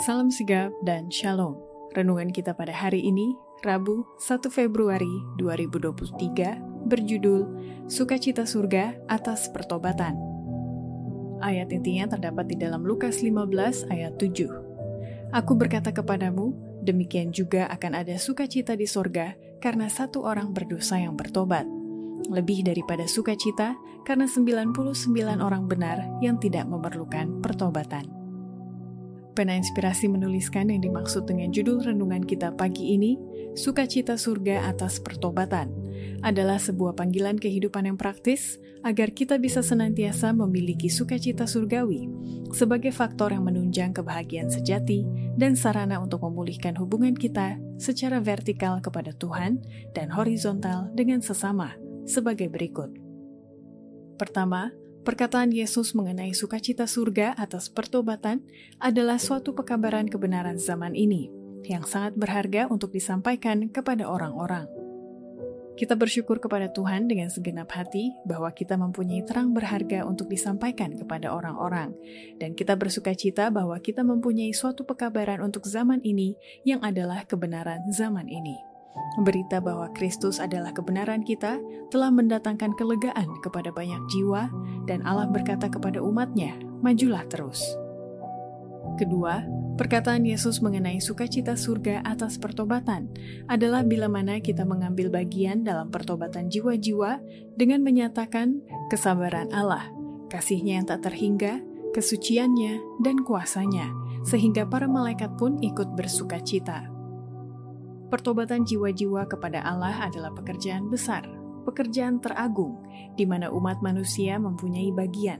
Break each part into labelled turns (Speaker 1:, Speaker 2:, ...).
Speaker 1: Salam sigap dan shalom. Renungan kita pada hari ini, Rabu 1 Februari 2023, berjudul Sukacita Surga atas Pertobatan. Ayat intinya terdapat di dalam Lukas 15 ayat 7. Aku berkata kepadamu, demikian juga akan ada sukacita di sorga karena satu orang berdosa yang bertobat. Lebih daripada sukacita karena 99 orang benar yang tidak memerlukan pertobatan. Pena Inspirasi menuliskan yang dimaksud dengan judul renungan kita pagi ini, Sukacita Surga atas Pertobatan, adalah sebuah panggilan kehidupan yang praktis agar kita bisa senantiasa memiliki sukacita surgawi sebagai faktor yang menunjang kebahagiaan sejati dan sarana untuk memulihkan hubungan kita secara vertikal kepada Tuhan dan horizontal dengan sesama sebagai berikut. Pertama, Perkataan Yesus mengenai sukacita surga atas pertobatan adalah suatu pekabaran kebenaran zaman ini yang sangat berharga untuk disampaikan kepada orang-orang. Kita bersyukur kepada Tuhan dengan segenap hati bahwa kita mempunyai terang berharga untuk disampaikan kepada orang-orang, dan kita bersuka cita bahwa kita mempunyai suatu pekabaran untuk zaman ini yang adalah kebenaran zaman ini. Berita bahwa Kristus adalah kebenaran kita telah mendatangkan kelegaan kepada banyak jiwa dan Allah berkata kepada umatnya, majulah terus. Kedua, perkataan Yesus mengenai sukacita surga atas pertobatan adalah bila mana kita mengambil bagian dalam pertobatan jiwa-jiwa dengan menyatakan kesabaran Allah, kasihnya yang tak terhingga, kesuciannya, dan kuasanya, sehingga para malaikat pun ikut bersukacita. Pertobatan jiwa-jiwa kepada Allah adalah pekerjaan besar, pekerjaan teragung, di mana umat manusia mempunyai bagian.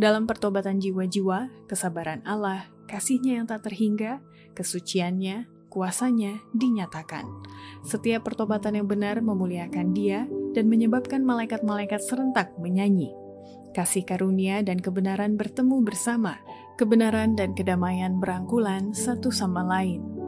Speaker 1: Dalam pertobatan jiwa-jiwa, kesabaran Allah, kasihnya yang tak terhingga, kesuciannya, kuasanya dinyatakan. Setiap pertobatan yang benar memuliakan dia dan menyebabkan malaikat-malaikat serentak menyanyi. Kasih karunia dan kebenaran bertemu bersama, kebenaran dan kedamaian berangkulan satu sama lain.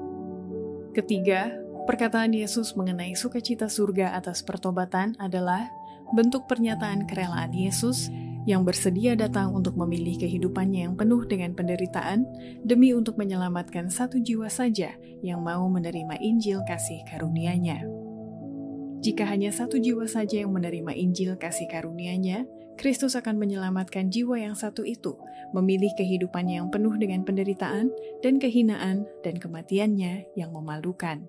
Speaker 1: Ketiga, perkataan Yesus mengenai sukacita surga atas pertobatan adalah bentuk pernyataan kerelaan Yesus yang bersedia datang untuk memilih kehidupannya yang penuh dengan penderitaan demi untuk menyelamatkan satu jiwa saja yang mau menerima Injil kasih karunia-Nya. Jika hanya satu jiwa saja yang menerima Injil kasih karunia-Nya, Kristus akan menyelamatkan jiwa yang satu itu, memilih kehidupannya yang penuh dengan penderitaan dan kehinaan dan kematiannya yang memalukan.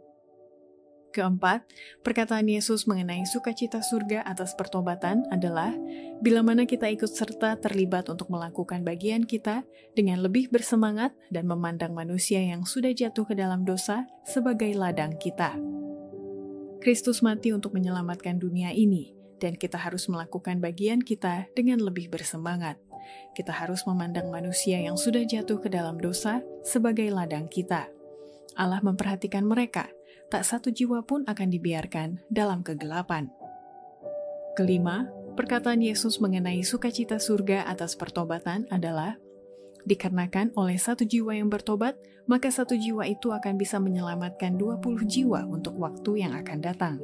Speaker 1: Keempat, perkataan Yesus mengenai sukacita surga atas pertobatan adalah bila mana kita ikut serta terlibat untuk melakukan bagian kita dengan lebih bersemangat dan memandang manusia yang sudah jatuh ke dalam dosa sebagai ladang kita. Kristus mati untuk menyelamatkan dunia ini, dan kita harus melakukan bagian kita dengan lebih bersemangat. Kita harus memandang manusia yang sudah jatuh ke dalam dosa sebagai ladang kita. Allah memperhatikan mereka, tak satu jiwa pun akan dibiarkan dalam kegelapan. Kelima, perkataan Yesus mengenai sukacita surga atas pertobatan adalah dikarenakan oleh satu jiwa yang bertobat, maka satu jiwa itu akan bisa menyelamatkan 20 jiwa untuk waktu yang akan datang.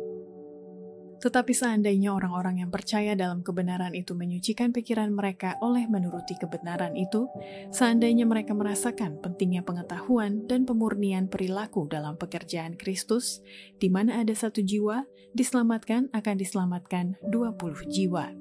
Speaker 1: Tetapi seandainya orang-orang yang percaya dalam kebenaran itu menyucikan pikiran mereka oleh menuruti kebenaran itu, seandainya mereka merasakan pentingnya pengetahuan dan pemurnian perilaku dalam pekerjaan Kristus, di mana ada satu jiwa, diselamatkan akan diselamatkan 20 jiwa.